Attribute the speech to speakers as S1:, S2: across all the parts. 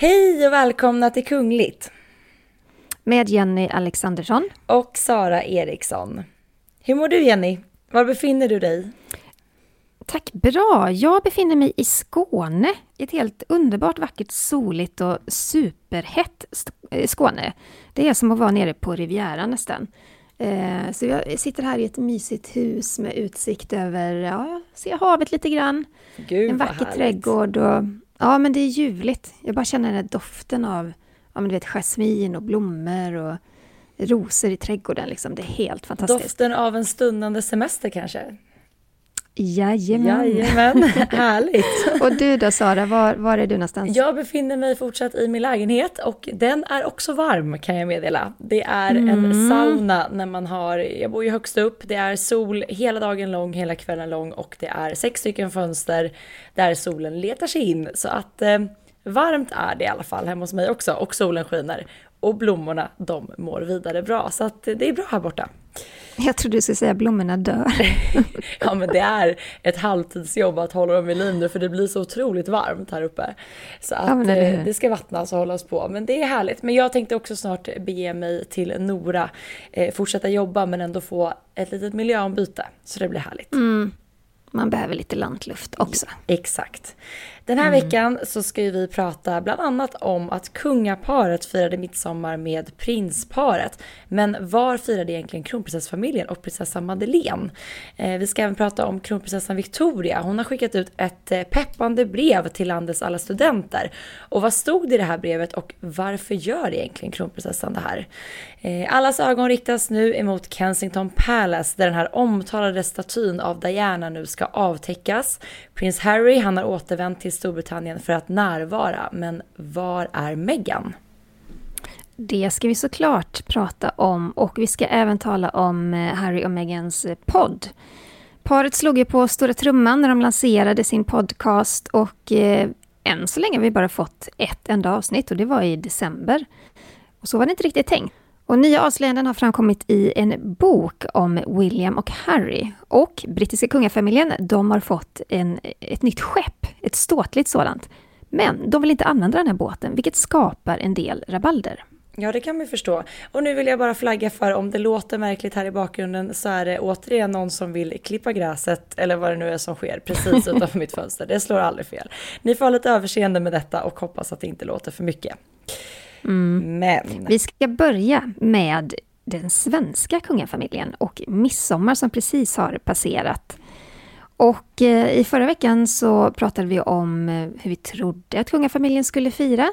S1: Hej och välkomna till Kungligt
S2: Med Jenny Alexandersson.
S1: och Sara Eriksson. Hur mår du Jenny? Var befinner du dig?
S2: Tack, bra. Jag befinner mig i Skåne. Ett helt underbart vackert, soligt och superhett eh, Skåne. Det är som att vara nere på Rivieran nästan. Eh, Så jag sitter här i ett mysigt hus med utsikt över, ja, jag ser havet lite grann.
S1: Gud
S2: en vacker trädgård och ja, men det är ljuvligt. Jag bara känner den doften av, ja men du vet, jasmin och blommor och rosor i trädgården liksom. Det är helt fantastiskt.
S1: Doften av en stundande semester kanske?
S2: Jajamän.
S1: Jajamän, härligt.
S2: Och du då Sara, var, var är du någonstans?
S1: Jag befinner mig fortsatt i min lägenhet och den är också varm kan jag meddela. Det är
S2: Mm.
S1: en sauna när man har, jag bor ju högst upp, det är sol hela dagen lång, hela kvällen lång och det är sex stycken fönster där solen letar sig in. Så att eh, varmt är det i alla fall hemma hos mig också och solen skiner. Och blommorna de mår vidare bra så att det är bra här borta.
S2: Jag trodde du skulle säga blommorna dör.
S1: Ja men det är ett halvtidsjobb att hålla dem i liv nu för det blir så otroligt varmt här uppe. Så att
S2: Ja, eller
S1: eh, det ska vattnas och hållas på. Men det är härligt. Men jag tänkte också snart bege mig till Nora, eh, fortsätta jobba men ändå få ett litet miljöombyte. Så det blir härligt.
S2: Man behöver lite lantluft också.
S1: Exakt. Den här veckan så ska vi prata bland annat om att kungaparet firade midsommar med prinsparet. Men var firade egentligen kronprinsessfamiljen och prinsessan Madeleine? Eh, vi ska även prata om kronprinsessan Victoria. Hon har skickat ut ett eh, peppande brev till landets alla studenter. Och vad stod det i det här brevet och varför gör egentligen kronprinsessan det här? Eh, allas ögon riktas nu emot Kensington Palace där den här omtalade statyn av Diana nu ska avtäckas. Prins Harry han har återvänt till Storbritannien för att närvara, men var är Meghan?
S2: Det ska vi såklart prata om och vi ska även tala om eh, Harry och Meghans eh, podd. Paret slog ju på stora trumman när de lanserade sin podcast och eh, än så länge har vi bara fått ett enda avsnitt och det var i december. Och så var det inte riktigt tänkt. Och nya avslöjanden har framkommit i en bok om William och Harry. Och brittiska kungafamiljen, de har fått en, ett nytt skepp, ett ståtligt sådant. Men de vill inte använda den här båten, vilket skapar en del rabalder.
S1: Ja, det kan man förstå. Och nu vill jag bara flagga för om det låter märkligt här i bakgrunden så är det återigen någon som vill klippa gräset eller vad det nu är som sker precis utanför mitt fönster. Det slår aldrig fel. Ni får ha lite överseende med detta och hoppas att det inte låter för mycket. Men
S2: Vi ska börja med den svenska kungafamiljen och midsommar som precis har passerat. Och eh, i förra veckan så pratade vi om eh, hur vi trodde att kungafamiljen skulle fira.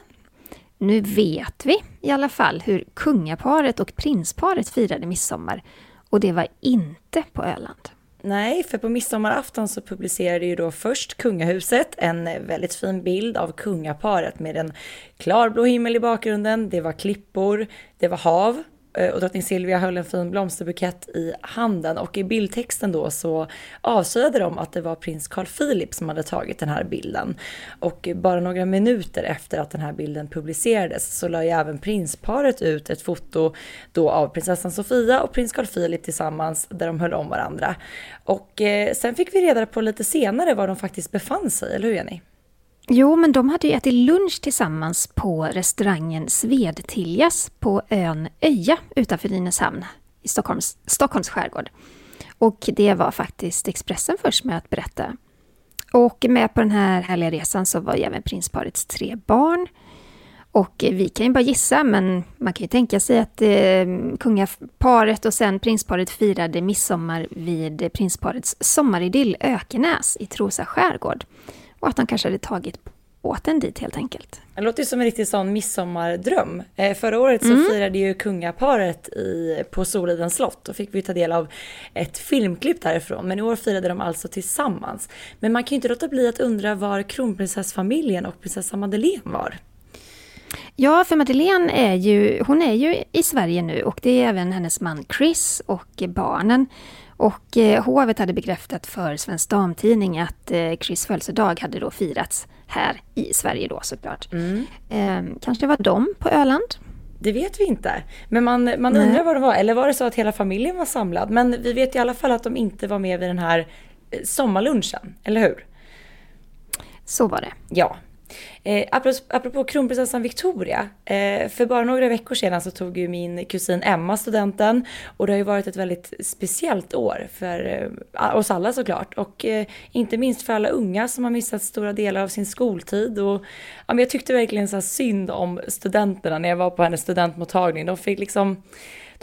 S2: Nu vet vi i alla fall hur kungaparet och prinsparet firade midsommar. Och det var inte på Öland.
S1: Nej, för på midsommarafton så publicerade ju då först kungahuset en väldigt fin bild av kungaparet med en klarblå himmel i bakgrunden. Det var klippor, det var hav Eh, och drottning Silvia höll en fin blomsterbukett i handen och i bildtexten då så avslöjade de att det var prins Carl Philip som hade tagit den här bilden. Och bara några minuter efter att den här bilden publicerades så la ju även prinsparet ut ett foto då av prinsessan Sofia och prins Carl Philip tillsammans där de höll om varandra. Och eh, sen fick vi reda på lite senare var de faktiskt befann sig, eller hur Jenny?
S2: Jo, men de hade ju ätit lunch tillsammans på restaurangen Svedtiljas på ön Öja utanför Nynäshamn i Stockholms, Stockholms skärgård. Och det var faktiskt Expressen först med att berätta. Och med på den här härliga resan så var ju även prinsparets tre barn. Och vi kan ju bara gissa, men man kan ju tänka sig att eh, kungaparet och sen prinsparet firade midsommar vid prinsparets sommaridyll Ökenäs i Trosa skärgård. Och att de kanske hade tagit åt en dit helt enkelt.
S1: Det låter ju som en riktig sån midsommardröm. Eh, förra året så mm. firade ju kungaparet i, på Solidens slott. Då fick vi ta del av ett filmklipp därifrån. Men i år firade de alltså tillsammans. Men man kan ju inte låta bli att undra var kronprinsessfamiljen och prinsessa Madeleine var.
S2: Ja, för Madeleine är ju, hon är ju i Sverige nu och det är även hennes man Chris och barnen. Och eh, hovet hade bekräftat för Svensk Damtidning att eh, Chris födelsedag hade då firats här i Sverige då såklart. Mm. Eh, kanske det var de på Öland?
S1: Det vet vi inte. Men man, man undrar vad det var. Eller var det så att hela familjen var samlad? Men vi vet i alla fall att de inte var med vid den här eh, sommarlunchen, eller hur?
S2: Så var det.
S1: Ja, Eh, apropå, kronprinsessan Victoria, eh, för bara några veckor sedan så tog ju min kusin Emma studenten och det har ju varit ett väldigt speciellt år för eh, oss alla såklart och eh, inte minst för alla unga som har missat stora delar av sin skoltid och ja, men jag tyckte verkligen så synd om studenterna när jag var på hennes studentmottagning. De fick liksom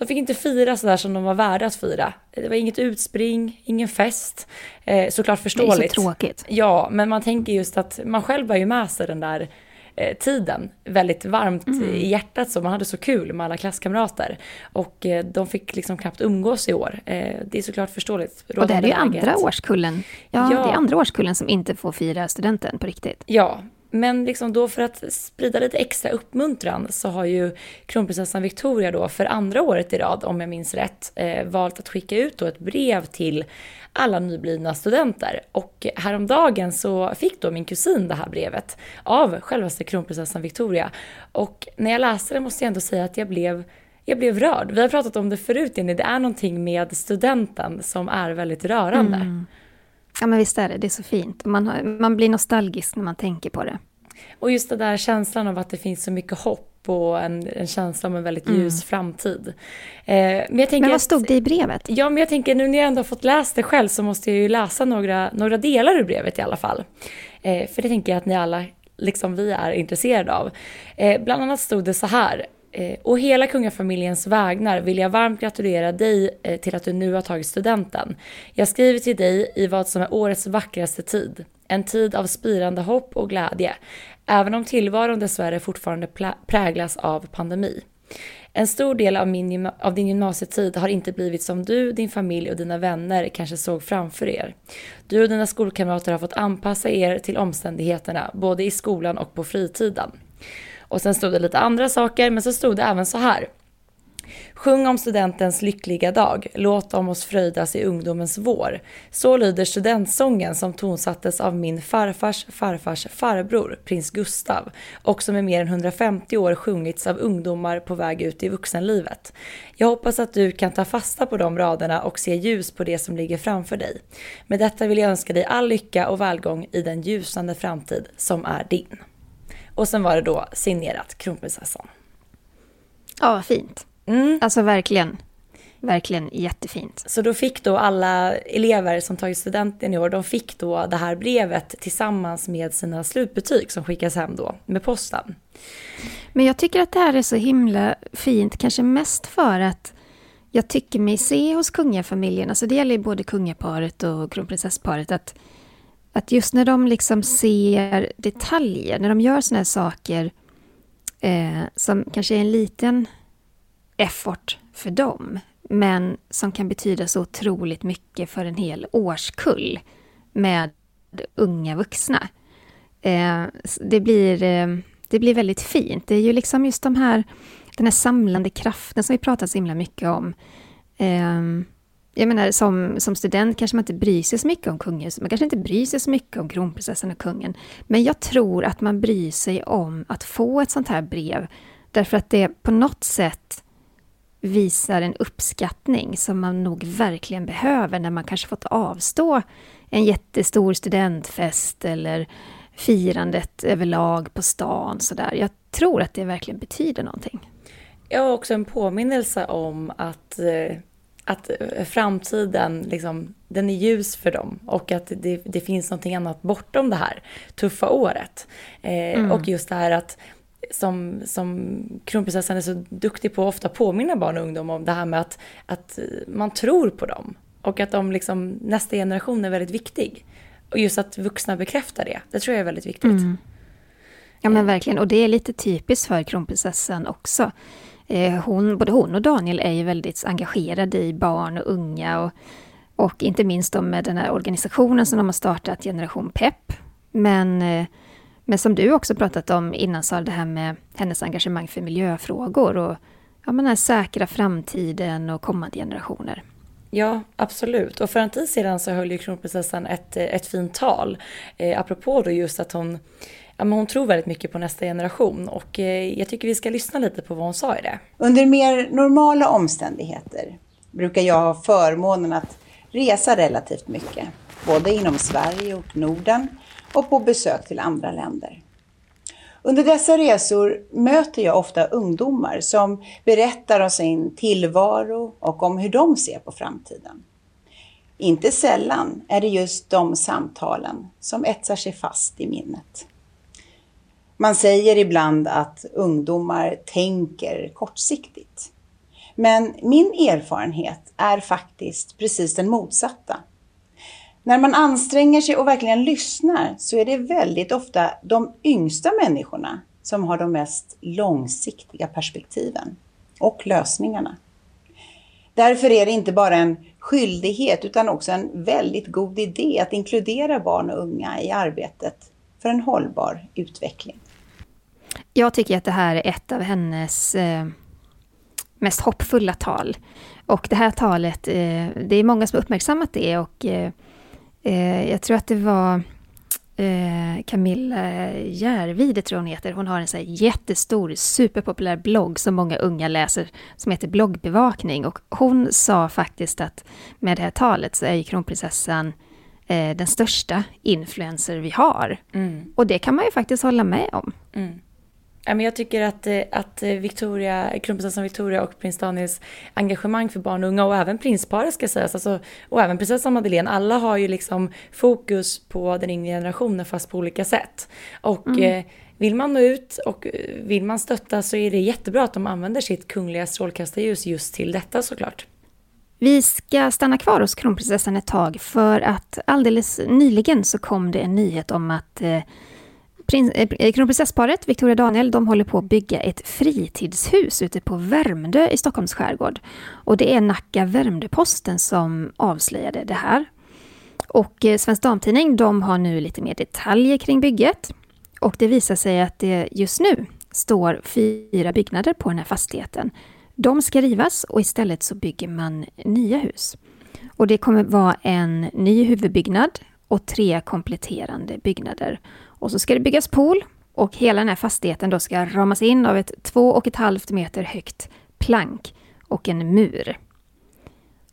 S1: de fick inte fira sådär som de var värda att fira. Det var inget utspring, ingen fest. Eh, såklart förståeligt. Det är
S2: så tråkigt.
S1: Ja, men man tänker just att man själv var ju med sig den där eh, tiden väldigt varmt mm. i hjärtat så man hade så kul med alla klasskamrater och eh, de fick liksom knappt umgås i år. Eh, det är såklart förståeligt.
S2: Och det är ju andra årskullen. Ja, ja, det är andra årskullen som inte får fira studenten på riktigt.
S1: Ja, men liksom då för att sprida lite extra uppmuntran så har ju kronprinsessan Victoria då för andra året i rad, om jag minns rätt, eh, valt att skicka ut då ett brev till alla nyblivna studenter. Och häromdagen så fick då min kusin det här brevet av självaste kronprinsessan Victoria. Och när jag läste det måste jag ändå säga att jag blev jag blev rörd. Vi har pratat om det förut Jenny, det är någonting med studenten som är väldigt rörande. Mm.
S2: Ja men visst är det, det är så fint. Man, har, man blir nostalgisk när man tänker på det.
S1: Och just den där känslan av att det finns så mycket hopp och en, en känsla om en väldigt mm. ljus framtid.
S2: Eh, men, jag tänker men vad stod det i brevet?
S1: Ja, men jag tänker nu när jag ändå har fått läsa det själv så måste jag ju läsa några, några delar ur brevet i alla fall. Eh, för det tänker jag att ni alla, liksom vi, är intresserade av. Eh, bland annat stod det så här. Eh, och hela kungafamiljens vägnar vill jag varmt gratulera dig eh, till att du nu har tagit studenten. Jag skriver till dig i vad som är årets vackraste tid. En tid av spirande hopp och glädje, även om tillvaron dessvärre fortfarande präglas av pandemi. En stor del av, min, av din gymnasietid har inte blivit som du, din familj och dina vänner kanske såg framför er. Du och dina skolkamrater har fått anpassa er till omständigheterna, både i skolan och på fritiden. Och sen stod det lite andra saker, men så stod det även så här. Sjung om studentens lyckliga dag, låt om oss fröjdas i ungdomens vår. Så lyder studentsången som tonsattes av min farfars farfars farbror, prins Gustav, och som i mer än 150 år sjungits av ungdomar på väg ut i vuxenlivet. Jag hoppas att du kan ta fasta på de raderna och se ljus på det som ligger framför dig. Med detta vill jag önska dig all lycka och välgång i den ljusande framtid som är din. Och sen var det då signerat kronprinsessan.
S2: Ja, vad fint. Mm. Alltså verkligen. Verkligen jättefint.
S1: Så då fick då alla elever som tagit studenten i år, de fick då det här brevet tillsammans med sina slutbetyg som skickas hem då med posten.
S2: Men jag tycker att det här är så himla fint, kanske mest för att jag tycker mig se hos kungafamiljen, alltså det gäller ju både kungaparet och kronprinsessparet, att att just när de liksom ser detaljer, när de gör såna här saker eh, som kanske är en liten effort för dem, men som kan betyda så otroligt mycket för en hel årskull med unga vuxna. Eh, det, blir, eh, det blir väldigt fint. Det är ju liksom just de här, den här samlande kraften som vi pratat så himla mycket om. Ehm, jag menar, som, som student kanske man inte bryr sig så mycket om kungahuset. Man kanske inte bryr sig så mycket om kronprinsessan och kungen. Men jag tror att man bryr sig om att få ett sånt här brev. Därför att det på något sätt visar en uppskattning som man nog verkligen behöver när man kanske fått avstå en jättestor studentfest eller firandet överlag på stan. Så där. Jag tror att det verkligen betyder någonting.
S1: Jag har också en påminnelse om att eh, att eh, framtiden, liksom, den är ljus för dem och att det, det finns någonting annat bortom det här tuffa året. Eh, mm. Och just det här att som, som kronprinsessan är så duktig på att ofta påminna barn och ungdom om det här med att, att man tror på dem och att de liksom, nästa generation är väldigt viktig. Och just att vuxna bekräftar det, det tror jag är väldigt viktigt. Mm.
S2: Ja men verkligen, och det är lite typiskt för kronprinsessan också. Eh, hon, både hon och Daniel är ju väldigt engagerade i barn och unga och, och inte minst med den här organisationen som de har startat, Generation Pep. Men, eh, men som du också pratat om innan, så det här med hennes engagemang för miljöfrågor och ja, men den här säkra framtiden och kommande generationer.
S1: Ja, absolut. Och för en tid sedan så höll ju kronprinsessan ett, ett fint tal. Eh, apropå då just att hon, ja, men hon tror väldigt mycket på nästa generation. Och eh, jag tycker vi ska lyssna lite på vad hon sa i det.
S3: Under mer normala omständigheter brukar jag ha förmånen att resa relativt mycket. Både inom Sverige och Norden och på besök till andra länder. Under dessa resor möter jag ofta ungdomar som berättar om sin tillvaro och om hur de ser på framtiden. Inte sällan är det just de samtalen som etsar sig fast i minnet. Man säger ibland att ungdomar tänker kortsiktigt. Men min erfarenhet är faktiskt precis den motsatta. När man anstränger sig och verkligen lyssnar så är det väldigt ofta de yngsta människorna som har de mest långsiktiga perspektiven och lösningarna. Därför är det inte bara en skyldighet utan också en väldigt god idé att inkludera barn och unga i arbetet för en hållbar utveckling.
S2: Jag tycker att det här är ett av hennes eh, mest hoppfulla tal. Och det här talet, eh, det är många som har uppmärksammat det och eh, Eh, jag tror att det var eh, Camilla Järvide, tror hon heter. Hon har en så jättestor, superpopulär blogg som många unga läser, som heter Bloggbevakning. Och hon sa faktiskt att med det här talet så är ju kronprinsessan eh, den största influencer vi har. Mm. Och det kan man ju faktiskt hålla med om. Mm
S1: jag tycker att, eh, att Victoria, kronprinsessan Victoria och prins Daniels engagemang för barn och unga och även prinsparet ska sägas, alltså, och även prinsessan Madeleine, alla har ju liksom fokus på den yngre generationen fast på olika sätt. Och mm. eh, vill man nå ut och eh, vill man stötta så är det jättebra att de använder sitt kungliga strålkastarljus just till detta såklart.
S2: Vi ska stanna kvar hos kronprinsessan ett tag för att alldeles nyligen så kom det en nyhet om att Eh, eh, kronprinsessparet Victoria och Daniel de håller på att bygga ett fritidshus ute på Värmdö i Stockholms skärgård. Och det är Nacka Värmdö-Posten som avslöjade det här. Och eh, Svensk Damtidning de har nu lite mer detaljer kring bygget. Och det visar sig att det just nu står fyra byggnader på den här fastigheten. De ska rivas och istället så bygger man nya hus. Och det kommer vara en ny huvudbyggnad och tre kompletterande byggnader. Och så ska det byggas pool och hela den här fastigheten då ska ramas in av ett två och ett halvt meter högt plank och en mur.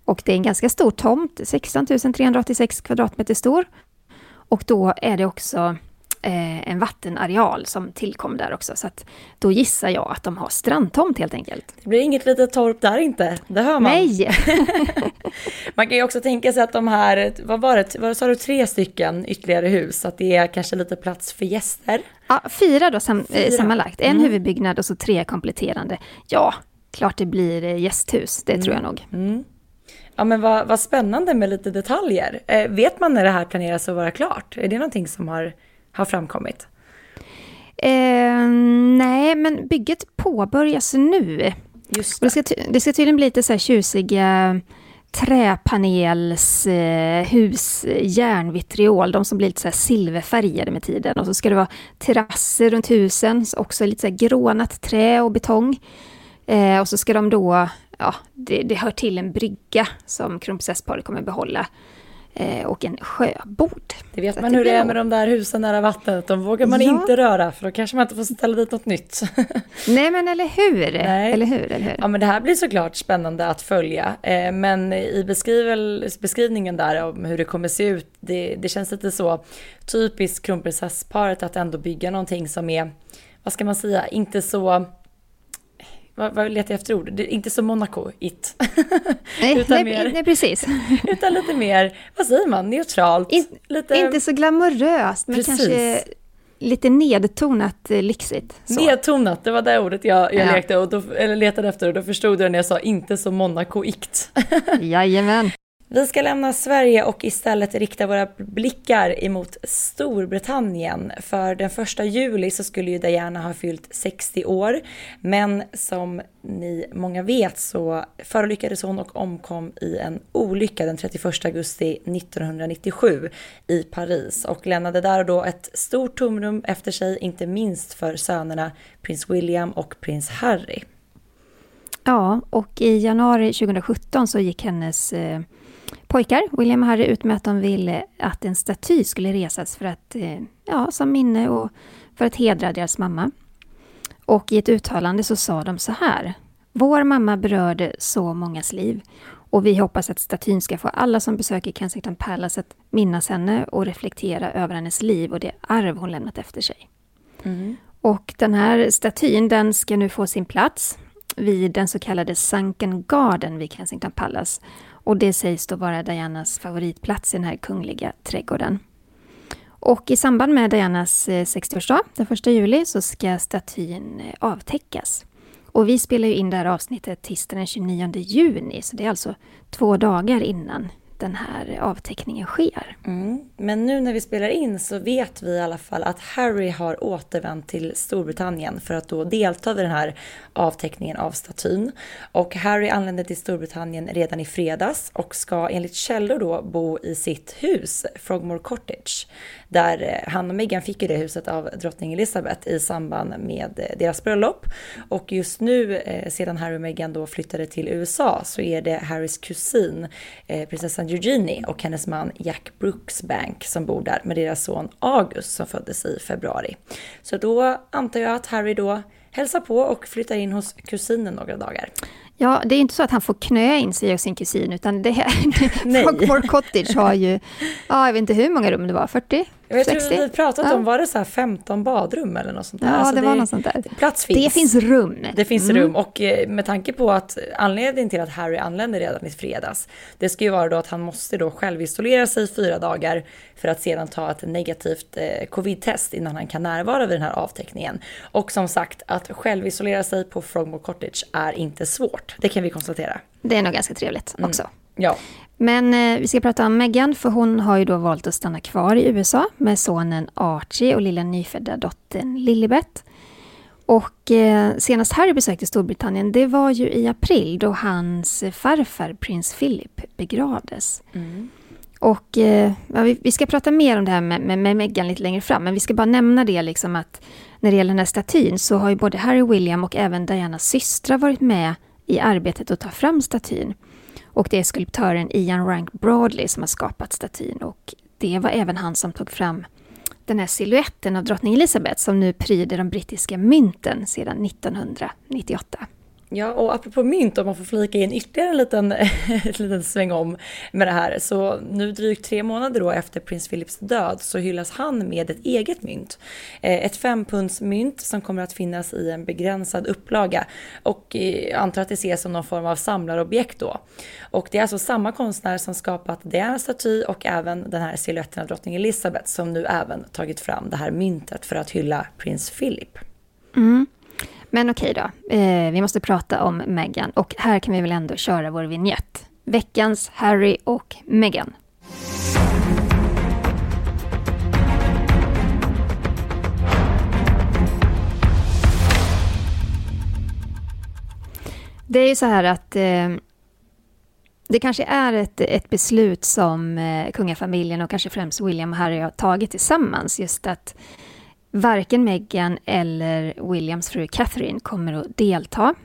S2: Och det är en ganska stor tomt, 16 386 kvadratmeter stor. Och då är det också eh, en vattenareal som tillkom där också. Så att då gissar jag att de har strandtomt helt enkelt.
S1: Det blir inget litet torp där inte, det hör man.
S2: Nej!
S1: man kan ju också tänka sig att de här, vad var det, vad sa du, tre stycken ytterligare hus, att det är kanske lite plats för gäster?
S2: Ja, fyra då sam, fyra. sammanlagt. En mm. huvudbyggnad och så tre kompletterande. Ja, klart det blir eh, gästhus, det mm. tror jag nog. Mm.
S1: Ja men vad, vad spännande med lite detaljer. Eh, vet man när det här planeras att vara klart? Är det någonting som har har framkommit?
S2: Eh, nej, men bygget påbörjas nu. Just det. Det, ska, det ska tydligen bli lite så här tjusiga träpanelshus, eh, järnvitriol, de som blir lite så silverfärgade med tiden. Och så ska det vara terrasser runt husen, också lite så här grånat trä och betong. Eh, och så ska de då, ja, det, det hör till en brygga som kronprinsessparet kommer behålla. Eh, och en sjöbod.
S1: Det vet man hur det är med de där husen nära vattnet. De vågar man ja. inte röra för då kanske man inte får ställa dit något nytt.
S2: Nej men eller hur? Nej. Eller hur? Eller hur?
S1: Ja men det här blir såklart spännande att följa. Eh, men i beskrivningen där om hur det kommer se ut, det, det känns lite så typiskt kronprinsessparet att ändå bygga någonting som är, vad ska man säga, inte så vad, vad letar jag efter ord? Det är inte som Monaco, it.
S2: Nej, utan nej, mer, nej, precis.
S1: utan lite mer, vad säger man, neutralt. In,
S2: lite, inte så glamoröst, men precis. kanske lite nedtonat eh, lyxigt.
S1: Så. Nedtonat, det var det ordet jag, jag ja. lekte och då, eller letade efter och då förstod du när jag sa inte som Monaco-ikt.
S2: Jajamän.
S1: Vi ska lämna Sverige och istället rikta våra blickar emot Storbritannien. För den första juli så skulle ju Diana ha fyllt 60 år. Men som ni många vet så förolyckades hon och omkom i en olycka den 31 augusti 1997 i Paris och lämnade där och då ett stort tomrum efter sig, inte minst för sönerna prins William och prins Harry.
S2: Ja, och i januari 2017 så gick hennes eh, pojkar, William och Harry, ut med att de ville att en staty skulle resas för att, eh, ja, som minne och för att hedra deras mamma. Och i ett uttalande så sa de så här. Vår mamma berörde så mångas liv och vi hoppas att statyn ska få alla som besöker Kensington Palace att minnas henne och reflektera över hennes liv och det arv hon lämnat efter sig. Mm. Och den här statyn den ska nu få sin plats vid den så kallade Sunken Garden vid Kensington Palace. Och det sägs då vara Dianas favoritplats i den här kungliga trädgården. Och i samband med Dianas eh, 60-årsdag, den 1 juli, så ska statyn eh, avtäckas. Och vi spelar ju in det här avsnittet tisdagen den 29 juni, så det är alltså två dagar innan den här avteckningen sker.
S1: Mm. Men nu när vi spelar in så vet vi i alla fall att Harry har återvänt till Storbritannien för att då delta vid den här avteckningen av statyn. Och Harry anlände till Storbritannien redan i fredags och ska enligt källor då bo i sitt hus, Frogmore Cottage. Där eh, han och Meghan fick ju det huset av drottning Elizabeth i samband med eh, deras bröllop. Och just nu, eh, sedan Harry och Meghan då flyttade till USA, så är det Harrys kusin, prinsessan Eugenie och hennes man Jack Brooksbank som bor där med deras son August som föddes i februari. Så då antar jag att Harry då hälsar på och flyttar in hos kusinen några dagar.
S2: Ja, det är inte så att han får knö in sig hos sin kusin, utan det här, Frogmore Cottage har ju, ja, jag vet inte hur många rum det var, 40?
S1: Jag 60? tror vi pratat ja. om, var det så 15 badrum eller något sånt där?
S2: Ja, alltså det, det var något sånt där.
S1: Plats finns.
S2: Det finns rum.
S1: Det finns mm. rum och eh, med tanke på att anledningen till att Harry anländer redan i fredags, det ska ju vara då att han måste då självisolera sig i fyra dagar för att sedan ta ett negativt eh, covid-test innan han kan närvara vid den här avteckningen. Och som sagt, att självisolera sig på Frogmore Cottage är inte svårt. Det kan vi konstatera.
S2: Det är nog ganska trevligt mm. också. Mm.
S1: Ja.
S2: Men eh, vi ska prata om Meghan, för hon har ju då valt att stanna kvar i USA med sonen Archie och lilla nyfödda dottern Lilibet. Och eh, senast Harry besökte Storbritannien, det var ju i april då hans farfar prins Philip begravdes. Mm. Och eh, ja, vi, vi, ska prata mer om det här med, med, med Meghan lite längre fram, men vi ska bara nämna det liksom att när det gäller den här statyn så har ju både Harry William och även Dianas systrar varit med i arbetet att ta fram statyn. Och det är skulptören Ian Rank Broadley som har skapat statyn och det var även han som tog fram den här siluetten av drottning Elizabeth som nu pryder de brittiska mynten sedan 1998.
S1: Ja, och apropå mynt, om man får flika in ytterligare en liten, en liten sväng om med det här. Så nu drygt tre månader då efter prins Philips död så hyllas han med ett eget mynt. Eh, ett fempundsmynt som kommer att finnas i en begränsad upplaga. Och jag antar att det ses som någon form av samlarobjekt då. Och det är alltså samma konstnär som skapat Dianas staty och även den här siluetten av drottning Elizabeth som nu även tagit fram det här myntet för att hylla prins Philip.
S2: Mm. Men okej då, eh, vi måste prata om Meghan och här kan vi väl ändå köra vår vignett. Veckans Harry och Meghan. Det är ju så här att eh, det kanske är ett, ett beslut som eh, kungafamiljen och kanske främst William och Harry har tagit tillsammans. Just att Varken Meghan eller Williams fru Catherine kommer att delta.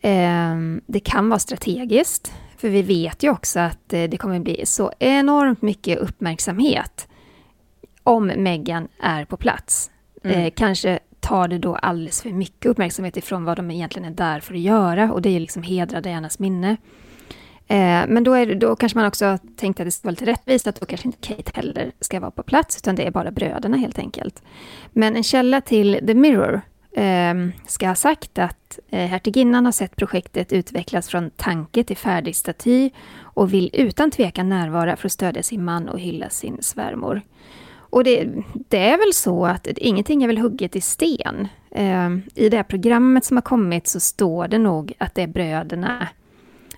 S2: Ehm, det kan vara strategiskt, för vi vet ju också att eh, det kommer bli så enormt mycket uppmärksamhet om Meghan är på plats. Mm. Eh, kanske tar det då alldeles för mycket uppmärksamhet ifrån vad de egentligen är där för att göra och det är ju liksom hedra Dianas minne. Eh, men då, är, då kanske man också tänkte att det skulle vara lite rättvist, att då kanske inte Kate heller ska vara på plats, utan det är bara bröderna helt enkelt. Men en källa till The Mirror eh, ska ha sagt att eh, hertiginnan har sett projektet utvecklas från tanke till färdig staty och vill utan tvekan närvara för att stödja sin man och hylla sin svärmor. Och det, det är väl så att ingenting är väl hugget i sten. Eh, I det här programmet som har kommit så står det nog att det är bröderna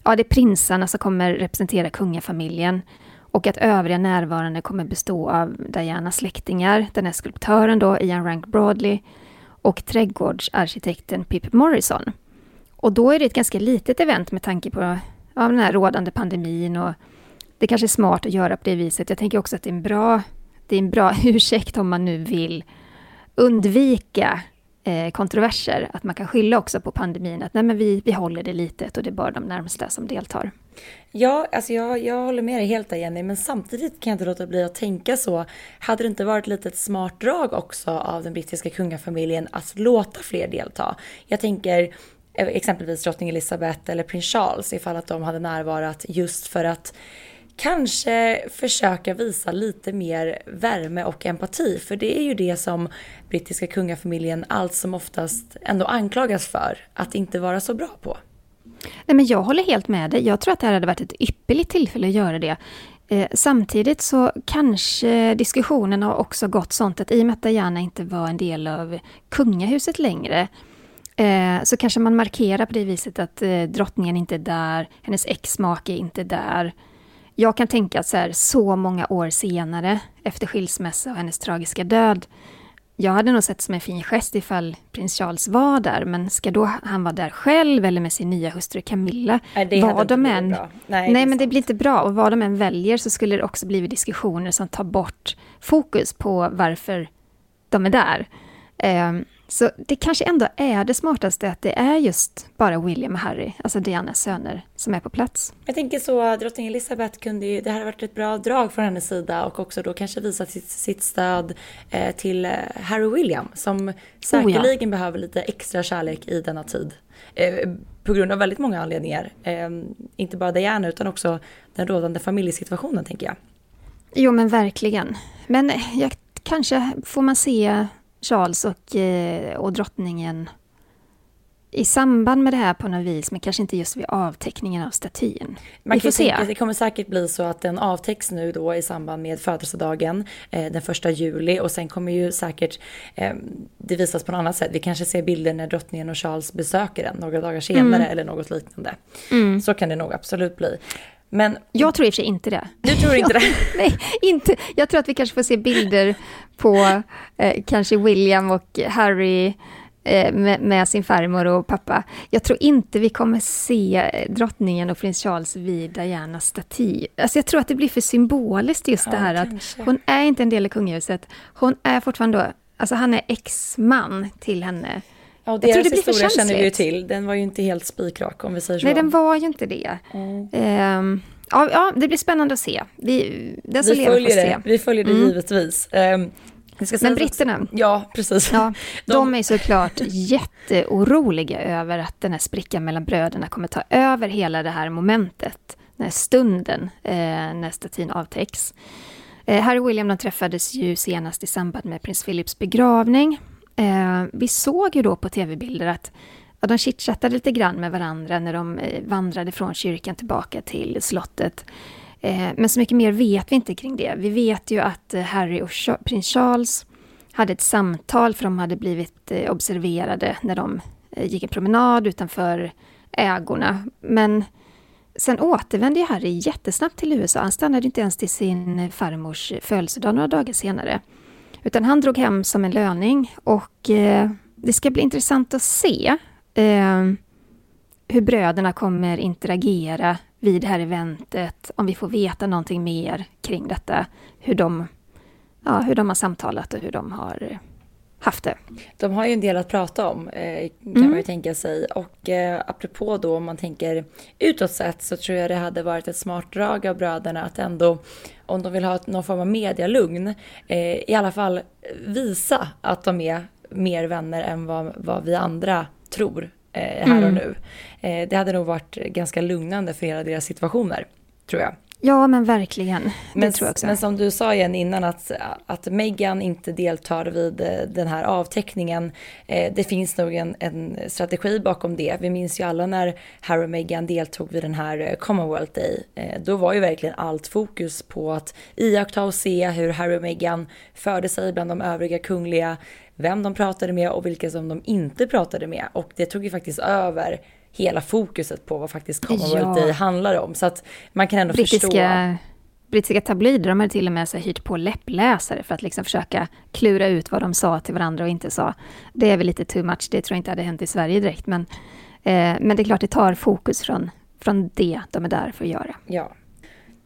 S2: ja, det är prinsarna som kommer representera kungafamiljen och att övriga närvarande kommer bestå av Dianas släktingar, den här skulptören då, Ian Rank Broadley, och trädgårdsarkitekten Pip Morrison. Och då är det ett ganska litet event med tanke på ja, den här rådande pandemin och det kanske är smart att göra på det viset. Jag tänker också att det är en bra, det är en bra ursäkt om man nu vill undvika eh, kontroverser, att man kan skylla också på pandemin, att nej men vi, vi håller det litet och det är bara de närmsta som deltar.
S1: Ja, alltså jag, jag håller med dig helt där Jenny, men samtidigt kan jag inte låta bli att tänka så. Hade det inte varit lite ett smart drag också av den brittiska kungafamiljen att låta fler delta? Jag tänker eh, exempelvis drottning Elizabeth eller prins Charles ifall att de hade närvarat just för att kanske försöka visa lite mer värme och empati. För det är ju det som brittiska kungafamiljen allt som oftast ändå anklagas för att inte vara så bra på.
S2: Nej, men jag håller helt med dig. Jag tror att det här hade varit ett ypperligt tillfälle att göra det. Eh, samtidigt så kanske diskussionen har också gått sånt att i och med att Diana inte var en del av kungahuset längre eh, så kanske man markerar på det viset att eh, drottningen inte är där, hennes exmake är inte där. Jag kan tänka att så, här, så många år senare, efter skilsmässa och hennes tragiska död, jag hade nog sett som en fin gest ifall prins Charles var där, men ska då han vara där själv eller med sin nya hustru Camilla?
S1: Nej, det vad de än.
S2: Nej, nej men det blir inte bra. Och vad de än väljer så skulle det också bli diskussioner som tar bort fokus på varför de är där. Um, så det kanske ändå är det smartaste att det är just bara William och Harry, alltså Dianas söner, som är på plats.
S1: Jag tänker så, drottning Elizabeth kunde ju, det hade varit ett bra drag från hennes sida och också då kanske visa sitt, sitt stöd eh, till eh, Harry William som säkerligen oh ja. behöver lite extra kärlek i denna tid. Eh, på grund av väldigt många anledningar. Eh, inte bara Diana utan också den rådande familjesituationen tänker jag.
S2: Jo men verkligen. Men jag, kanske får man se Charles och, eh, och drottningen i samband med det här på något vis, men kanske inte just vid avteckningen av statyn.
S1: Man Vi får se. Tänka, det kommer säkert bli så att den avtäcks nu då i samband med födelsedagen eh, den första juli och sen kommer ju säkert eh, det visas på något annat sätt. Vi kanske ser bilder när drottningen och Charles besöker den några dagar senare mm. eller något liknande. Mm. Så kan det nog absolut bli.
S2: Men, jag tror i och för sig inte det.
S1: Du tror inte det?
S2: nej, inte. Jag tror att vi kanske får se bilder på eh, kanske William och Harry eh, med, med, sin farmor och pappa. Jag tror inte vi kommer se drottningen och prins Charles vid Dianas staty. Alltså jag tror att det blir för symboliskt just ja, det här kanske. att hon är inte en del av kungahuset. Hon är fortfarande alltså han är ex-man till henne.
S1: Ja, och deras jag tror det blir historia känner vi ju till. Den var ju inte helt spikrak om vi säger så.
S2: Nej, den var ju inte det. Mm. Um, ja, ja, det blir spännande att se. Vi, den vi följer
S1: det. Se. Vi följer det mm. givetvis. Um,
S2: men britterna?
S1: Ja, precis.
S2: Ja, de... de är såklart jätteoroliga över att den här sprickan mellan bröderna kommer ta över hela det här momentet, den här stunden eh, när statyn avtäcks. Eh, Harry och William de träffades ju senast i samband med prins Philips begravning Eh, vi såg ju då på tv-bilder att ja, de chitchattade lite grann med varandra när de eh, vandrade från kyrkan tillbaka till slottet. Eh, men så mycket mer vet vi inte kring det. Vi vet ju att eh, Harry och prins Charles hade ett samtal för de hade blivit eh, observerade när de eh, gick en promenad utanför ägorna. Men sen återvände Harry jättesnabbt till USA. Han stannade inte ens till sin eh, farmors födelsedag några dagar senare. Utan han drog hem som en löning och eh, det ska bli intressant att se eh, hur bröderna kommer interagera vid det här eventet, om vi får veta någonting mer kring detta, hur de, ja, hur de har samtalat och hur de har haft det.
S1: De har ju en del att prata om eh, kan mm. man ju tänka sig. Och eh, apropå då om man tänker utåt sett så tror jag det hade varit ett smart drag av bröderna att ändå om de vill ha någon form av medialugn eh, i alla fall visa att de är mer vänner än vad, vad vi andra tror eh, här mm. och nu. Eh, det hade nog varit ganska lugnande för hela deras situationer tror jag.
S2: Ja, men verkligen.
S1: Men, men, som du sa igen innan att, att Meghan inte deltar vid eh, den här avteckningen. Eh, det finns nog en, en, strategi bakom det. Vi minns ju alla när Harry och Meghan deltog vid den här eh, Commonwealth Day. Eh, då var ju verkligen allt fokus på att iaktta och se hur Harry och Meghan förde sig bland de övriga kungliga. Vem de pratade med och vilka som de inte pratade med. Och det tog ju faktiskt över hela fokuset på vad faktiskt Commonwealth ja. Day handlar om. Så att man kan ändå
S2: brittiska,
S1: förstå.
S2: Brittiska tabloider, de hade till och med så hyrt på läppläsare för att liksom försöka klura ut vad de sa till varandra och inte sa. Det är väl lite too much, det tror jag inte hade hänt i Sverige direkt, men, eh, men det är klart det tar fokus från, från det de är där för att göra.
S1: Ja,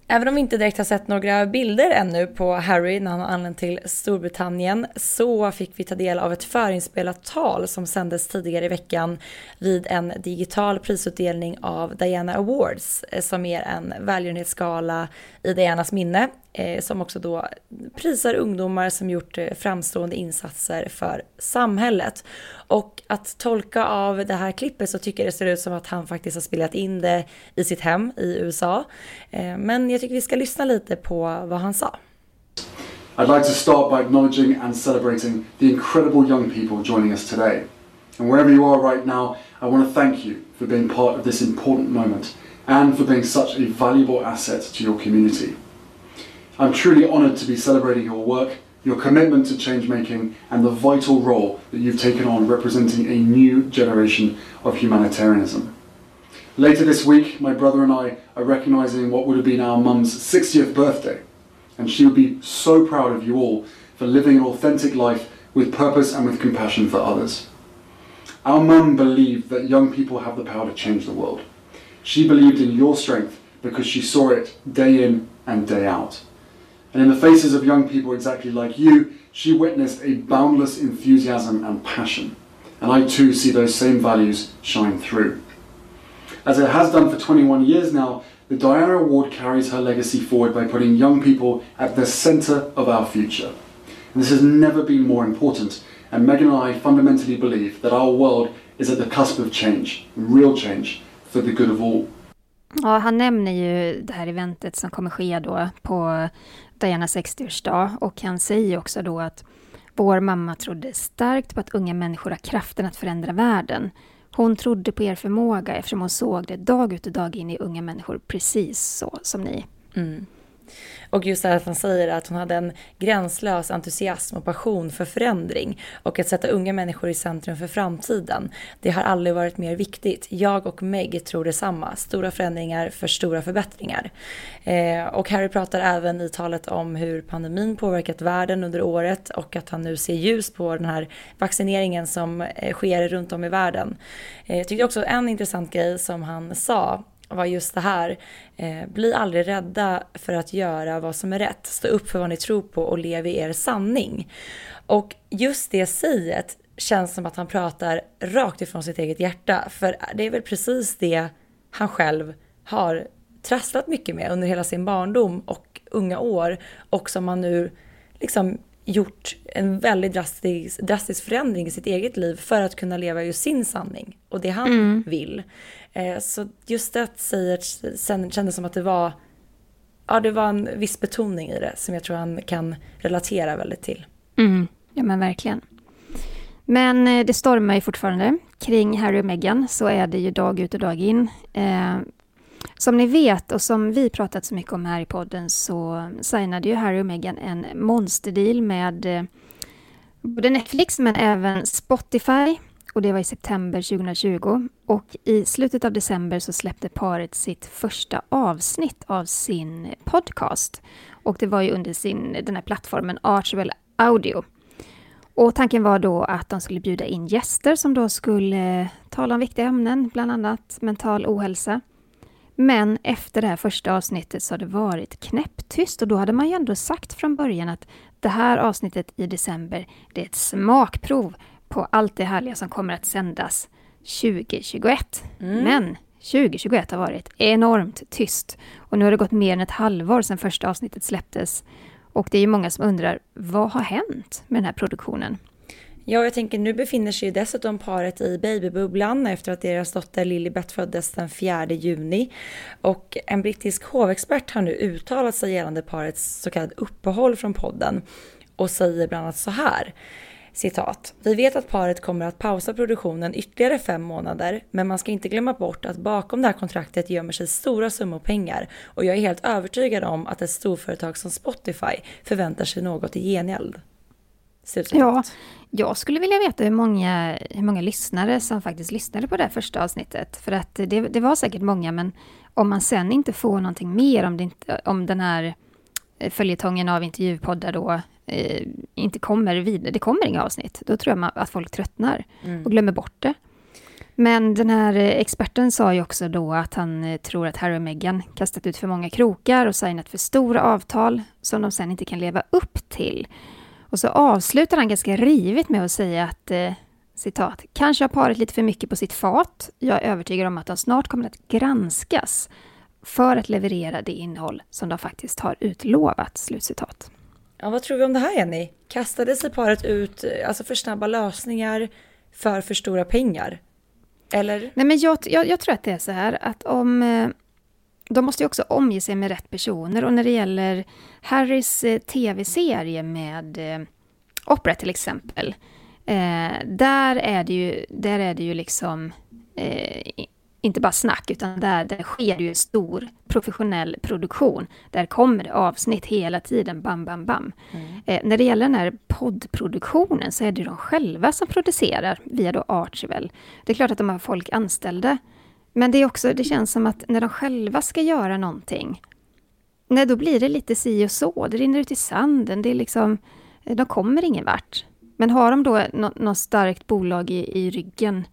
S1: Även om vi inte direkt har sett några bilder ännu på Harry när han har anlänt till Storbritannien så fick vi ta del av ett förinspelat tal som sändes tidigare i veckan vid en digital prisutdelning av Diana Awards eh, som är en välgörenhetsgala i Dianas minne. Eh, som också då prisar ungdomar som gjort eh, framstående insatser för samhället. Och att tolka av det här klippet så tycker jag det ser ut som att han faktiskt har spelat in det i sitt hem i USA. Eh, men jag tycker vi ska lyssna lite på vad han sa.
S4: I'd like to start by acknowledging and celebrating the incredible young people joining us today. And wherever you are right now, I want to thank you for being part of this important moment and for being such a valuable asset to your community. I'm truly honoured to be celebrating your work, your commitment to change making, and the vital role that you've taken on representing a new generation of humanitarianism. Later this week, my brother and I are recognising what would have been our mum's 60th birthday, and she would be so proud of you all for living an authentic life with purpose and with compassion for others. Our mum believed that young people have the power to change the world. She believed in your strength because she saw it day in and day out. And in the faces of young people exactly like you, she witnessed a boundless enthusiasm and passion. And I too see those same values shine through. As it has done for 21 years now, the Diana Award carries her legacy forward by putting young people at the centre of our future. And this has never been more important, and Megan and I fundamentally believe that our world is at the cusp of change, real change, for the good of all.
S2: Ja, han nämner ju det här eventet som kommer ske då på Dianas 60-årsdag och han säger också då att vår mamma trodde starkt på att unga människor har kraften att förändra världen. Hon trodde på er förmåga eftersom hon såg det dag ut och dag in i unga människor precis så som ni.
S1: Mm. Och just det här att han säger att hon hade en gränslös entusiasm och passion för förändring och att sätta unga människor i centrum för framtiden. Det har aldrig varit mer viktigt. Jag och Meg tror detsamma. Stora förändringar för stora förbättringar. Eh, och Harry pratar även i talet om hur pandemin påverkat världen under året och att han nu ser ljus på den här vaccineringen som eh, sker runt om i världen. Eh, jag tyckte också en intressant grej som han sa var just det här. Eh, bli aldrig rädda för att göra vad som är rätt. Stå upp för vad ni tror på och lev i er sanning. Och just det säget känns som att han pratar rakt ifrån sitt eget hjärta. För det är väl precis det han själv har trasslat mycket med under hela sin barndom och unga år. Och som han nu liksom gjort en väldigt drastisk, drastisk förändring i sitt eget liv för att kunna leva just sin sanning och det han mm. vill. Eh, så just det säger, sen kändes som att det var, ja det var en viss betoning i det som jag tror han kan relatera väldigt till.
S2: Mm. Ja men verkligen. Men eh, det stormar ju fortfarande kring Harry och Meghan, så är det ju dag ut och dag in. Eh, som ni vet och som vi pratat så mycket om här i podden så signade ju Harry och Meghan en monsterdeal med eh, både Netflix men även Spotify och det var i september 2020. Och i slutet av december så släppte paret sitt första avsnitt av sin podcast. Och det var ju under sin, den här plattformen Archwell Audio. Och tanken var då att de skulle bjuda in gäster som då skulle tala om viktiga ämnen, bland annat mental ohälsa. Men efter det här första avsnittet så har det varit knäpptyst och då hade man ju ändå sagt från början att det här avsnittet i december, det är ett smakprov på allt det härliga som kommer att sändas 2021. Mm. Men 2021 har varit enormt tyst och nu har det gått mer än ett halvår sedan första avsnittet släpptes. Och det är ju många som undrar, vad har hänt med den här produktionen?
S1: Ja, jag tänker nu befinner sig ju dessutom paret i babybubblan efter att deras dotter Lilibet föddes den 4 juni. Och en brittisk hovexpert har nu uttalat sig gällande parets så kallade uppehåll från podden och säger bland annat så här. Citat. Vi vet att paret kommer att pausa produktionen ytterligare fem månader, men man ska inte glömma bort att bakom det här kontraktet gömmer sig stora summor pengar och jag är helt övertygad om att ett storföretag som Spotify förväntar sig något i gengäld.
S2: Ja, jag skulle vilja veta hur många, hur många lyssnare som faktiskt lyssnade på det första avsnittet. För att det, det var säkert många, men om man sen inte får någonting mer, om, det inte, om den här eh, följetongen av intervjupoddar då eh, inte kommer vidare, det kommer inga avsnitt, då tror jag att folk tröttnar mm. och glömmer bort det. Men den här eh, experten sa ju också då att han eh, tror att Harry och Meghan kastat ut för många krokar och signat för stora avtal som de sen inte kan leva upp till. Och så avslutar han ganska rivigt med att säga att eh, citat, kanske har paret lite för mycket på sitt fat. Jag är övertygad om att de snart kommer att granskas för att leverera det innehåll som de faktiskt har utlovat. Slutcitat.
S1: Ja, vad tror vi om det här Jenny? Kastade sig paret ut eh, alltså för snabba lösningar för för stora pengar? Eller?
S2: Nej, men jag, jag, jag tror att det är så här att om eh, de måste ju också omge sig med rätt personer och när det gäller Harrys eh, tv-serie med Opera till exempel, eh, där, är det ju, där är det ju liksom eh, inte bara snack, utan där, där sker ju stor professionell produktion. Där kommer det avsnitt hela tiden, bam, bam, bam. Mm. Eh, när det gäller den här poddproduktionen så är det de själva som producerar via då Archival. Det är klart att de har folk anställda, men det är också, det känns som att när de själva ska göra någonting, nej, då blir det lite si och så. Det rinner ut i sanden. Det är liksom, de kommer ingen vart. Men har de då något starkt bolag i, i ryggen, eh,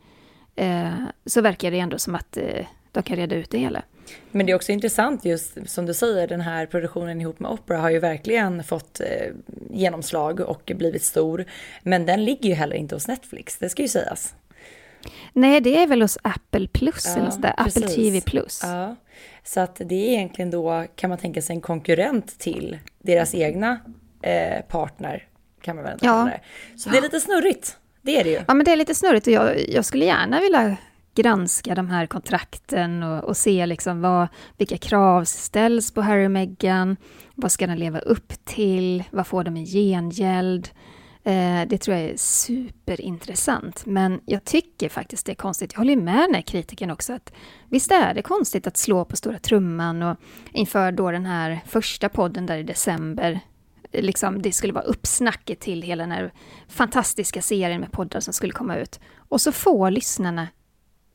S2: så verkar det ändå som att eh, de kan reda ut det hela.
S1: Men det är också intressant just som du säger, den här produktionen ihop med Opera har ju verkligen fått eh, genomslag och blivit stor. Men den ligger ju heller inte hos Netflix, det ska ju sägas.
S2: Nej, det är väl hos Apple Plus, ja, eller där. Apple TV Plus.
S1: Ja. Så att det är egentligen då, kan man tänka sig, en konkurrent till deras egna eh, partner, kan man väl ja. Så det är lite snurrigt, det är det ju.
S2: Ja, men det är lite snurrigt och jag, jag skulle gärna vilja granska de här kontrakten och, och se liksom vad, vilka krav ställs på Harry och Meghan, vad ska den leva upp till, vad får de i gengäld? Eh, det tror jag är superintressant. Men jag tycker faktiskt det är konstigt. Jag håller med den här kritiken också. att Visst är det konstigt att slå på stora trumman och inför då den här första podden där i december liksom, det skulle vara uppsnacket till hela den här fantastiska serien med poddar som skulle komma ut. Och så får lyssnarna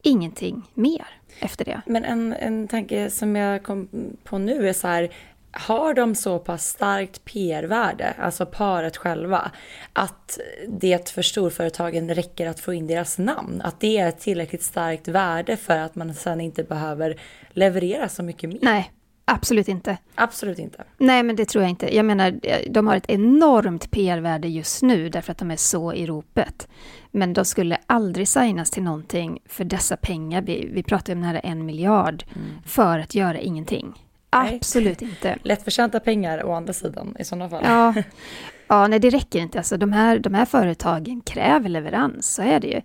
S2: ingenting mer efter det.
S1: Men en, en tanke som jag kom på nu är så här, har de så pass starkt PR-värde, alltså paret själva, att det för storföretagen räcker att få in deras namn? Att det är ett tillräckligt starkt värde för att man sen inte behöver leverera så mycket mer?
S2: Nej, absolut inte.
S1: Absolut inte.
S2: Nej, men det tror jag inte. Jag menar, de har ett enormt PR-värde just nu därför att de är så i ropet. Men de skulle aldrig signas till någonting för dessa pengar. Vi, vi pratar om nära en miljard mm. för att göra ingenting. Absolut inte.
S1: Lättförtjänta pengar å andra sidan i sådana fall.
S2: Ja. ja, nej det räcker inte. Alltså, de, här, de här företagen kräver leverans, så är det ju.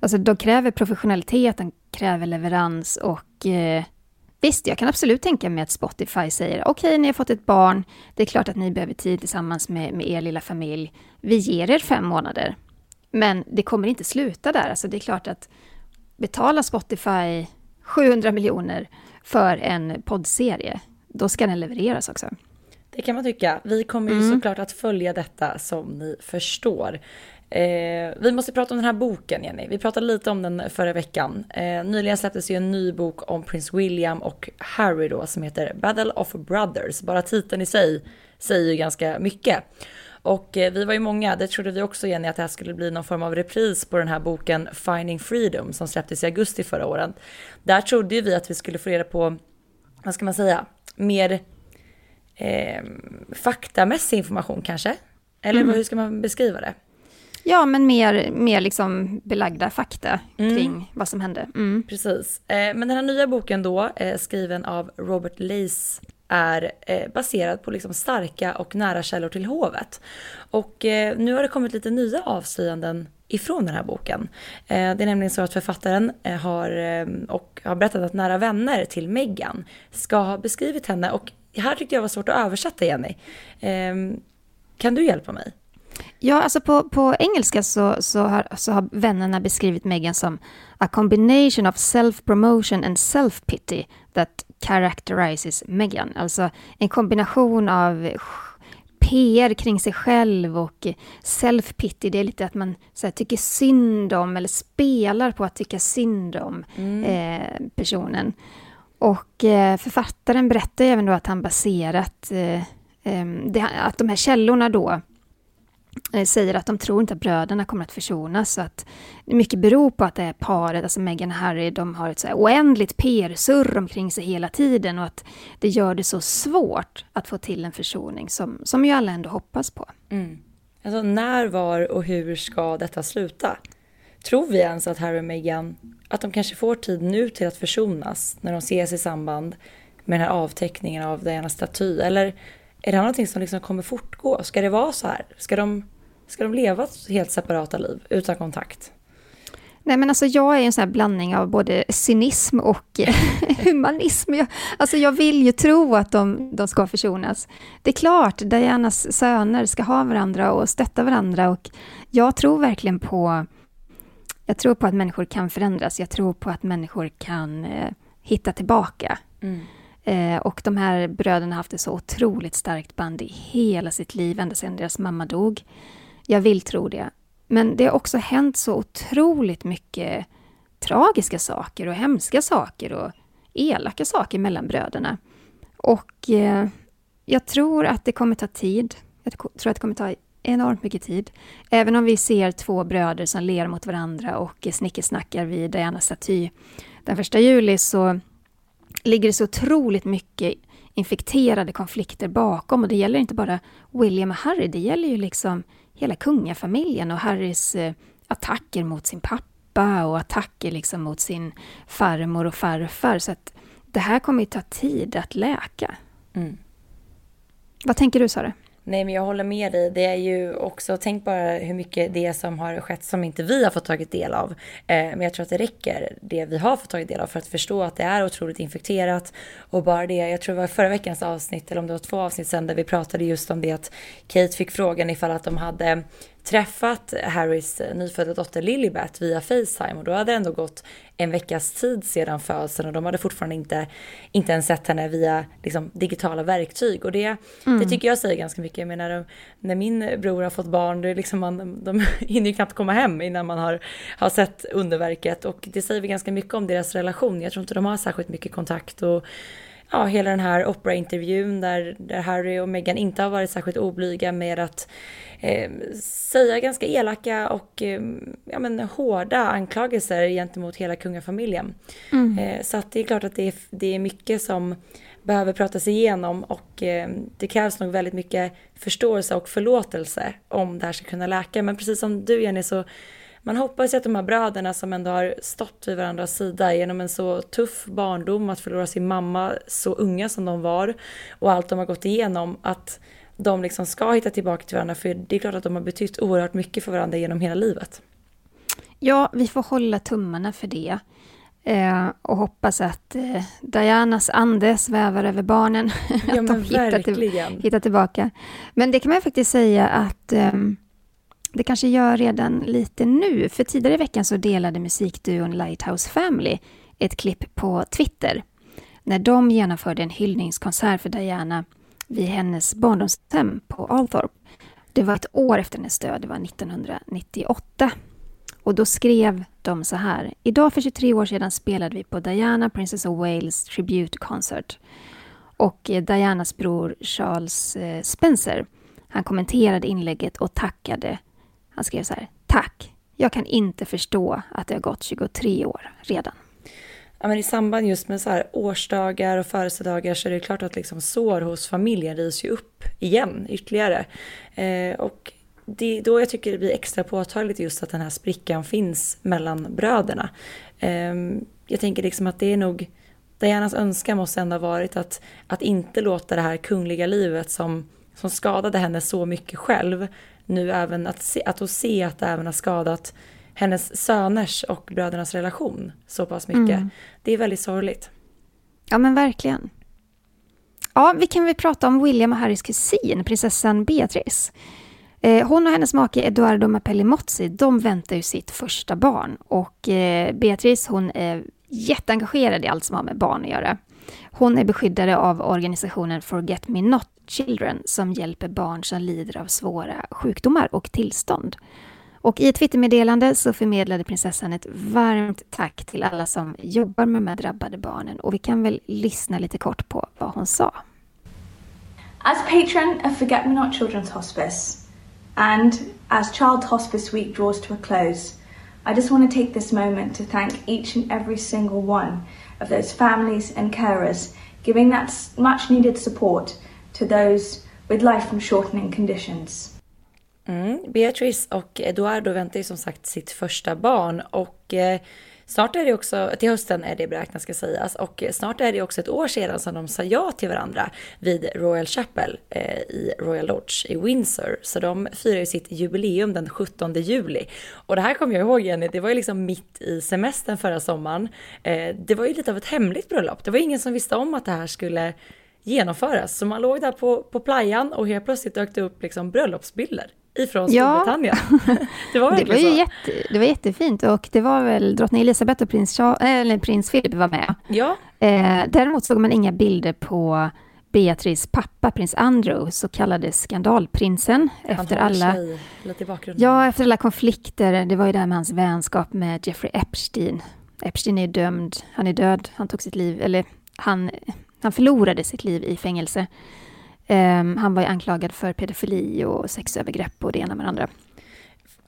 S2: Alltså, de kräver professionalitet, de kräver leverans och eh, visst, jag kan absolut tänka mig att Spotify säger okej, okay, ni har fått ett barn, det är klart att ni behöver tid tillsammans med, med er lilla familj. Vi ger er fem månader. Men det kommer inte sluta där. Alltså, det är klart att betala Spotify 700 miljoner för en poddserie, då ska den levereras också.
S1: Det kan man tycka. Vi kommer ju mm. såklart att följa detta som ni förstår. Eh, vi måste prata om den här boken Jenny. Vi pratade lite om den förra veckan. Eh, nyligen släpptes ju en ny bok om prins William och Harry då som heter Battle of Brothers. Bara titeln i sig säger ju ganska mycket. Och eh, vi var ju många, det trodde vi också Jenny, att det här skulle bli någon form av repris på den här boken Finding Freedom som släpptes i augusti förra året. Där trodde ju vi att vi skulle få reda på, vad ska man säga, mer eh, faktamässig information kanske? Eller mm. hur ska man beskriva det?
S2: Ja, men mer, mer liksom belagda fakta mm. kring vad som hände.
S1: Mm. Precis. Eh, men den här nya boken då, eh, skriven av Robert Lace är eh, baserad på liksom starka och nära källor till hovet. Och nu har det kommit lite nya avslöjanden ifrån den här boken. Det är nämligen så att författaren har, och har berättat att nära vänner till Meghan ska ha beskrivit henne och här tyckte jag var svårt att översätta Jenny. Eh, kan du hjälpa mig?
S2: Ja, alltså på, på engelska så, så, har, så har vännerna beskrivit Meghan som a combination of self-promotion and self-pity that characterizes Meghan. Alltså en kombination av PR kring sig själv och self-pity, det är lite att man så här, tycker synd om eller spelar på att tycka synd om mm. eh, personen. Och eh, författaren berättar även då att han baserat eh, det, att de här källorna då Eh, Eh, säger att de tror inte att bröderna kommer att försonas. Så att mycket beror på att det är paret, alltså Meghan och Harry, de har ett så oändligt PR-surr omkring sig hela tiden och att det gör det så svårt att få till en försoning som, som ju alla ändå hoppas på.
S1: Mm. Alltså när, var och hur ska detta sluta? Tror vi ens att Harry och Meghan, att de kanske får tid nu till att försonas när de ses i samband med den här avteckningen av Dianas staty? Eller är det här någonting som liksom kommer fortgå? Ska det vara så här? Ska de, ska de leva helt separata liv utan kontakt?
S2: Nej men alltså jag är en sån här blandning av både cynism och humanism. Jag, alltså jag vill ju tro att de, de ska försonas. Det är klart, Dianas söner ska ha varandra och stötta varandra och jag tror verkligen på jag tror på att människor kan förändras. Jag tror på att människor kan eh, hitta tillbaka. Mm. Eh, och de här bröderna har haft ett så otroligt starkt band i hela sitt liv, ända sedan deras mamma dog. Jag vill tro det. Men det har också hänt så otroligt mycket tragiska saker och hemska saker och elaka saker mellan bröderna. Och eh, jag tror att det kommer ta tid. Jag tror att det kommer ta enormt mycket tid. Även om vi ser två bröder som ler mot varandra och snickesnackar vid Dianas staty den första juli så ligger det så otroligt mycket infekterade konflikter bakom och det gäller inte bara William och Harry, det gäller ju liksom hela kungafamiljen och Harrys eh, attacker mot sin pappa och attacker liksom mot sin farmor och farfar. Så att det här kommer ju ta tid att läka. Mm. Vad tänker du Sara?
S1: Nej, men jag håller med dig. Det är ju också, tänk bara hur mycket det som har skett som inte vi har fått tagit del av. Eh, men jag tror att det räcker, det vi har fått tagit del av, för att förstå att det är otroligt infekterat. Och bara det, jag tror det var förra veckans avsnitt, eller om det var två avsnitt sen, där vi pratade just om det att Kate fick frågan ifall att de hade träffat Harrys nyfödda dotter Lilibet via Facetime och då hade det ändå gått en veckas tid sedan födseln och de hade fortfarande inte, inte ens sett henne via liksom, digitala verktyg. Och det, mm. det tycker jag säger ganska mycket. Jag menar, när min bror har fått barn, det är liksom man, de hinner ju knappt komma hem innan man har, har sett underverket. Och det säger vi ganska mycket om deras relation. Jag tror inte de har särskilt mycket kontakt. Och ja, hela den här Oprah-intervjun där, där Harry och Meghan inte har varit särskilt oblyga med att eh, säga ganska elaka och eh, ja, men, hårda anklagelser gentemot hela kungafamiljen. Mm. Eh, så att det är klart att det är, det är mycket som behöver pratas igenom och det krävs nog väldigt mycket förståelse och förlåtelse om det här ska kunna läka. Men precis som du Jenny så man hoppas ju att de här bröderna som ändå har stått vid varandras sida genom en så tuff barndom, att förlora sin mamma så unga som de var och allt de har gått igenom, att de liksom ska hitta tillbaka till varandra. För det är klart att de har betytt oerhört mycket för varandra genom hela livet.
S2: Ja, vi får hålla tummarna för det. Eh, och hoppas att eh, Dianas ande svävar över barnen.
S1: Ja, att de hittar, till,
S2: hittar, tillbaka. Men det kan man faktiskt säga att eh, det kanske gör redan lite nu, för tidigare i veckan så delade musikduon Lighthouse Family ett klipp på Twitter när de genomförde en hyllningskonsert för Diana vid hennes barndomshem på Althorp. Det var ett år efter hennes död, det var 1998. Och då skrev de så här. Idag för 23 år sedan spelade vi på Diana Princess of Wales Tribute Concert. Och eh, Dianas bror Charles eh, Spencer, han kommenterade inlägget och tackade han skrev så här. Tack. Jag kan inte förstå att det har gått 23 år redan.
S1: Ja, men I samband just med så här årsdagar och födelsedagar så är det klart att liksom sår hos familjen rivs ju upp igen ytterligare. Eh, och det är då jag tycker det blir extra påtagligt just att den här sprickan finns mellan bröderna. Eh, jag tänker liksom att det är nog Dianas önskan måste ändå ha varit att, att inte låta det här kungliga livet som, som skadade henne så mycket själv nu även att, se, att, att se att det även har skadat hennes söners och brödernas relation så pass mycket. Mm. Det är väldigt sorgligt.
S2: Ja men verkligen. Ja, vi kan väl prata om William och Harrys kusin, prinsessan Beatrice. Eh, hon och hennes make Eduardo Mapelli Mozzi, de väntar ju sitt första barn. Och eh, Beatrice, hon är jätteengagerad i allt som har med barn att göra. Hon är beskyddare av organisationen Forget Me Not Children som hjälper barn som lider av svåra sjukdomar och tillstånd. Och i ett Twittermeddelande så förmedlade prinsessan ett varmt tack till alla som jobbar med de här drabbade barnen. Och vi kan väl lyssna lite kort på vad hon sa.
S5: As patron of Forget Me Not Children's Hospice, and as Child Hospice Week draws to a close, I just want to take this moment to thank each and every single one of those families and carers giving that much needed support to those with life shortening conditions.
S1: Mm, Beatrice och Eduardo väntar ju som sagt sitt första barn och eh, snart är det också, till hösten är det beräknat ska sägas, alltså, och snart är det också ett år sedan som de sa ja till varandra vid Royal Chapel eh, i Royal Lodge i Windsor. Så de firar ju sitt jubileum den 17 juli. Och det här kommer jag ihåg Jenny, det var ju liksom mitt i semestern förra sommaren. Eh, det var ju lite av ett hemligt bröllop, det var ingen som visste om att det här skulle genomföras. Så man låg där på, på playan och helt plötsligt dök det upp liksom bröllopsbilder ifrån Storbritannien.
S2: Ja. det var, det var ju jätte, det var jättefint och det var väl drottning Elizabeth och prins, Charles, eller prins Philip var med.
S1: Ja.
S2: Eh, däremot såg man inga bilder på Beatrice pappa, prins Andrew, så kallade skandalprinsen.
S1: Han
S2: efter alla,
S1: lite i
S2: ja, efter alla konflikter. Det var ju här med hans vänskap med Jeffrey Epstein. Epstein är dömd, han är död, han tog sitt liv, eller han, han förlorade sitt liv i fängelse. Um, han var ju anklagad för pedofili och sexövergrepp och det ena med det andra.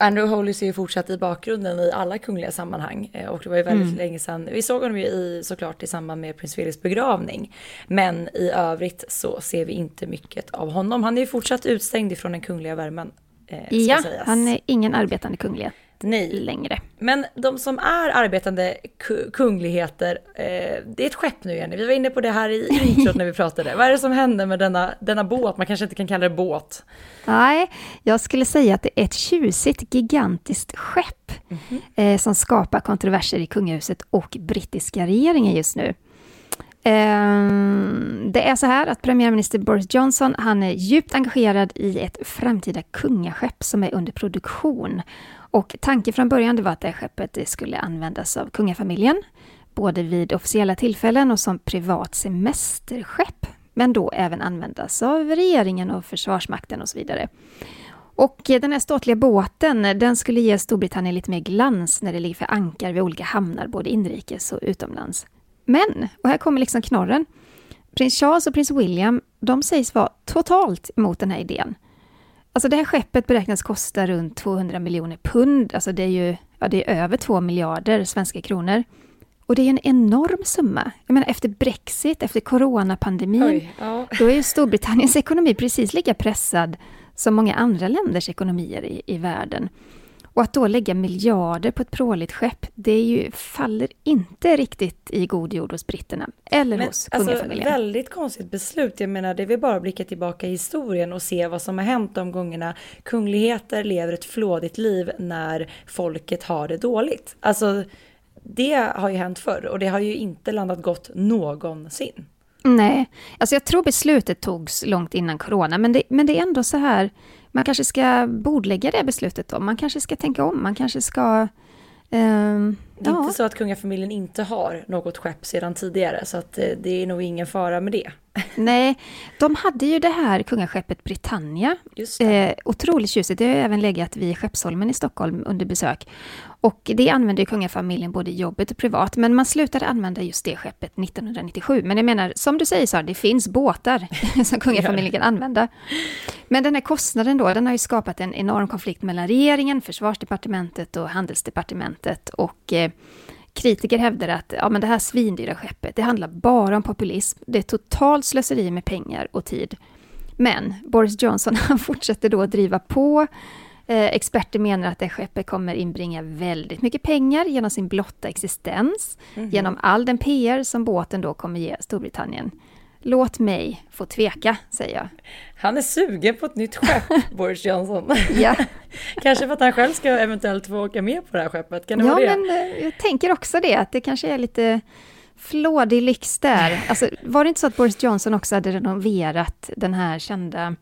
S1: Andrew Hollis är ju fortsatt i bakgrunden i alla kungliga sammanhang eh, och det var ju väldigt mm. länge sedan. Vi såg honom ju i, såklart i samband med prins Philips begravning. Men i övrigt så ser vi inte mycket av honom. Han är ju fortsatt utstängd ifrån den kungliga värmen.
S2: Eh, ja, han är ingen arbetande kunglighet. Nej. längre.
S1: Men de som är arbetande kungligheter, eh, det är ett skepp nu Jenny. Vi var inne på det här i introt när vi pratade. Vad är det som händer med denna, denna båt? Man kanske inte kan kalla det båt.
S2: Nej, jag skulle säga att det är ett tjusigt, gigantiskt skepp mm -hmm. eh, som skapar kontroverser i kungahuset och brittiska regeringen just nu. Ehm, det är så här att premiärminister Boris Johnson, han är djupt engagerad i ett framtida kungaskepp som är under produktion. Och tanken från början var att det skeppet skulle användas av kungafamiljen, både vid officiella tillfällen och som privat semesterskepp, men då även användas av regeringen och Försvarsmakten och så vidare. Och den här ståtliga båten, den skulle ge Storbritannien lite mer glans när det ligger för ankar vid olika hamnar, både inrikes och utomlands. Men, och här kommer liksom knorren, prins Charles och prins William, de sägs vara totalt emot den här idén. Alltså det här skeppet beräknas kosta runt 200 miljoner pund, alltså det är ju ja, det är över 2 miljarder svenska kronor. Och det är en enorm summa. Jag menar efter Brexit, efter coronapandemin, Oj, ja. då är ju Storbritanniens ekonomi precis lika pressad som många andra länders ekonomier i, i världen. Och att då lägga miljarder på ett pråligt skepp, det ju, faller inte riktigt i god jord hos britterna eller Men, hos alltså, kungafamiljen.
S1: Alltså, väldigt konstigt beslut. Jag menar, det är väl bara att blicka tillbaka i historien och se vad som har hänt de gångerna kungligheter lever ett flådigt liv när folket har det dåligt. Alltså, det har ju hänt förr och det har ju inte landat gott någonsin.
S2: Nej, alltså jag tror beslutet togs långt innan corona, men det, men det är ändå så här man kanske ska bordlägga det beslutet då. Man kanske ska tänka om, man kanske ska...
S1: Um, det är ja. inte så att kungafamiljen inte har något skepp sedan tidigare, så att eh, det är nog ingen fara med det.
S2: Nej, de hade ju det här kungaskeppet Britannia. Just det. Eh, otroligt tjusigt. Det har även legat vid Skeppsholmen i Stockholm under besök. Och det använde kungafamiljen både i jobbet och privat, men man slutade använda just det skeppet 1997. Men jag menar, som du säger Sara, det finns båtar som kungafamiljen kan använda. Men den här kostnaden då, den har ju skapat en enorm konflikt mellan regeringen, försvarsdepartementet och handelsdepartementet. Och eh, kritiker hävdar att ja, men det här svindyra skeppet, det handlar bara om populism. Det är totalt slöseri med pengar och tid. Men Boris Johnson, han fortsätter då att driva på experter menar att det skeppet kommer inbringa väldigt mycket pengar genom sin blotta existens, mm -hmm. genom all den PR som båten då kommer ge Storbritannien. Låt mig få tveka, säger jag.
S1: Han är sugen på ett nytt skepp, Boris Johnson. ja. kanske för att han själv ska eventuellt få åka med på det här skeppet. Kan det
S2: ja,
S1: vara det?
S2: men eh, jag tänker också det, att det kanske är lite flådig lyx där. Alltså, var det inte så att Boris Johnson också hade renoverat den här kända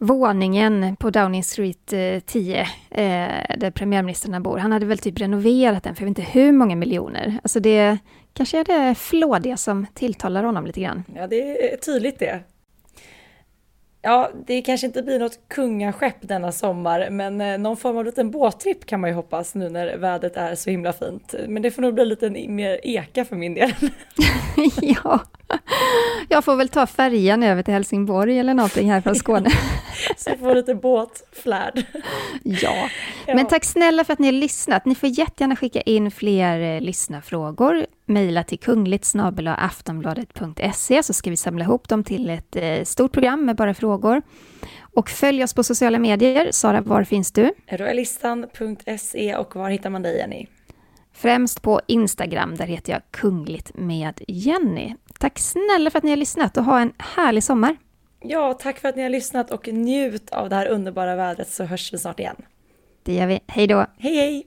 S2: våningen på Downing Street eh, 10, eh, där premiärministrarna bor. Han hade väl typ renoverat den för jag vet inte hur många miljoner. Alltså det kanske är det flådiga som tilltalar honom lite grann.
S1: Ja, det är tydligt det. Ja, det kanske inte blir något kungaskepp denna sommar, men eh, någon form av liten båttripp kan man ju hoppas nu när vädret är så himla fint. Men det får nog bli lite mer eka för min del.
S2: ja, jag får väl ta färjan över till Helsingborg eller någonting här från Skåne.
S1: så får lite båtflärd.
S2: Ja. ja, men tack snälla för att ni har lyssnat. Ni får jättegärna skicka in fler eh, lyssnarfrågor. Mejla till kungligt aftonbladet.se så ska vi samla ihop dem till ett eh, stort program med bara frågor. Och följ oss på sociala medier. Sara, var finns du?
S1: Royalistan.se och var hittar man dig, Jenny?
S2: Främst på Instagram, där heter jag Kungligt med Jenny. Tack snälla för att ni har lyssnat och ha en härlig sommar.
S1: Ja, tack för att ni har lyssnat och njut av det här underbara vädret så hörs vi snart igen.
S2: Det gör vi. Hej då!
S1: Hej hej!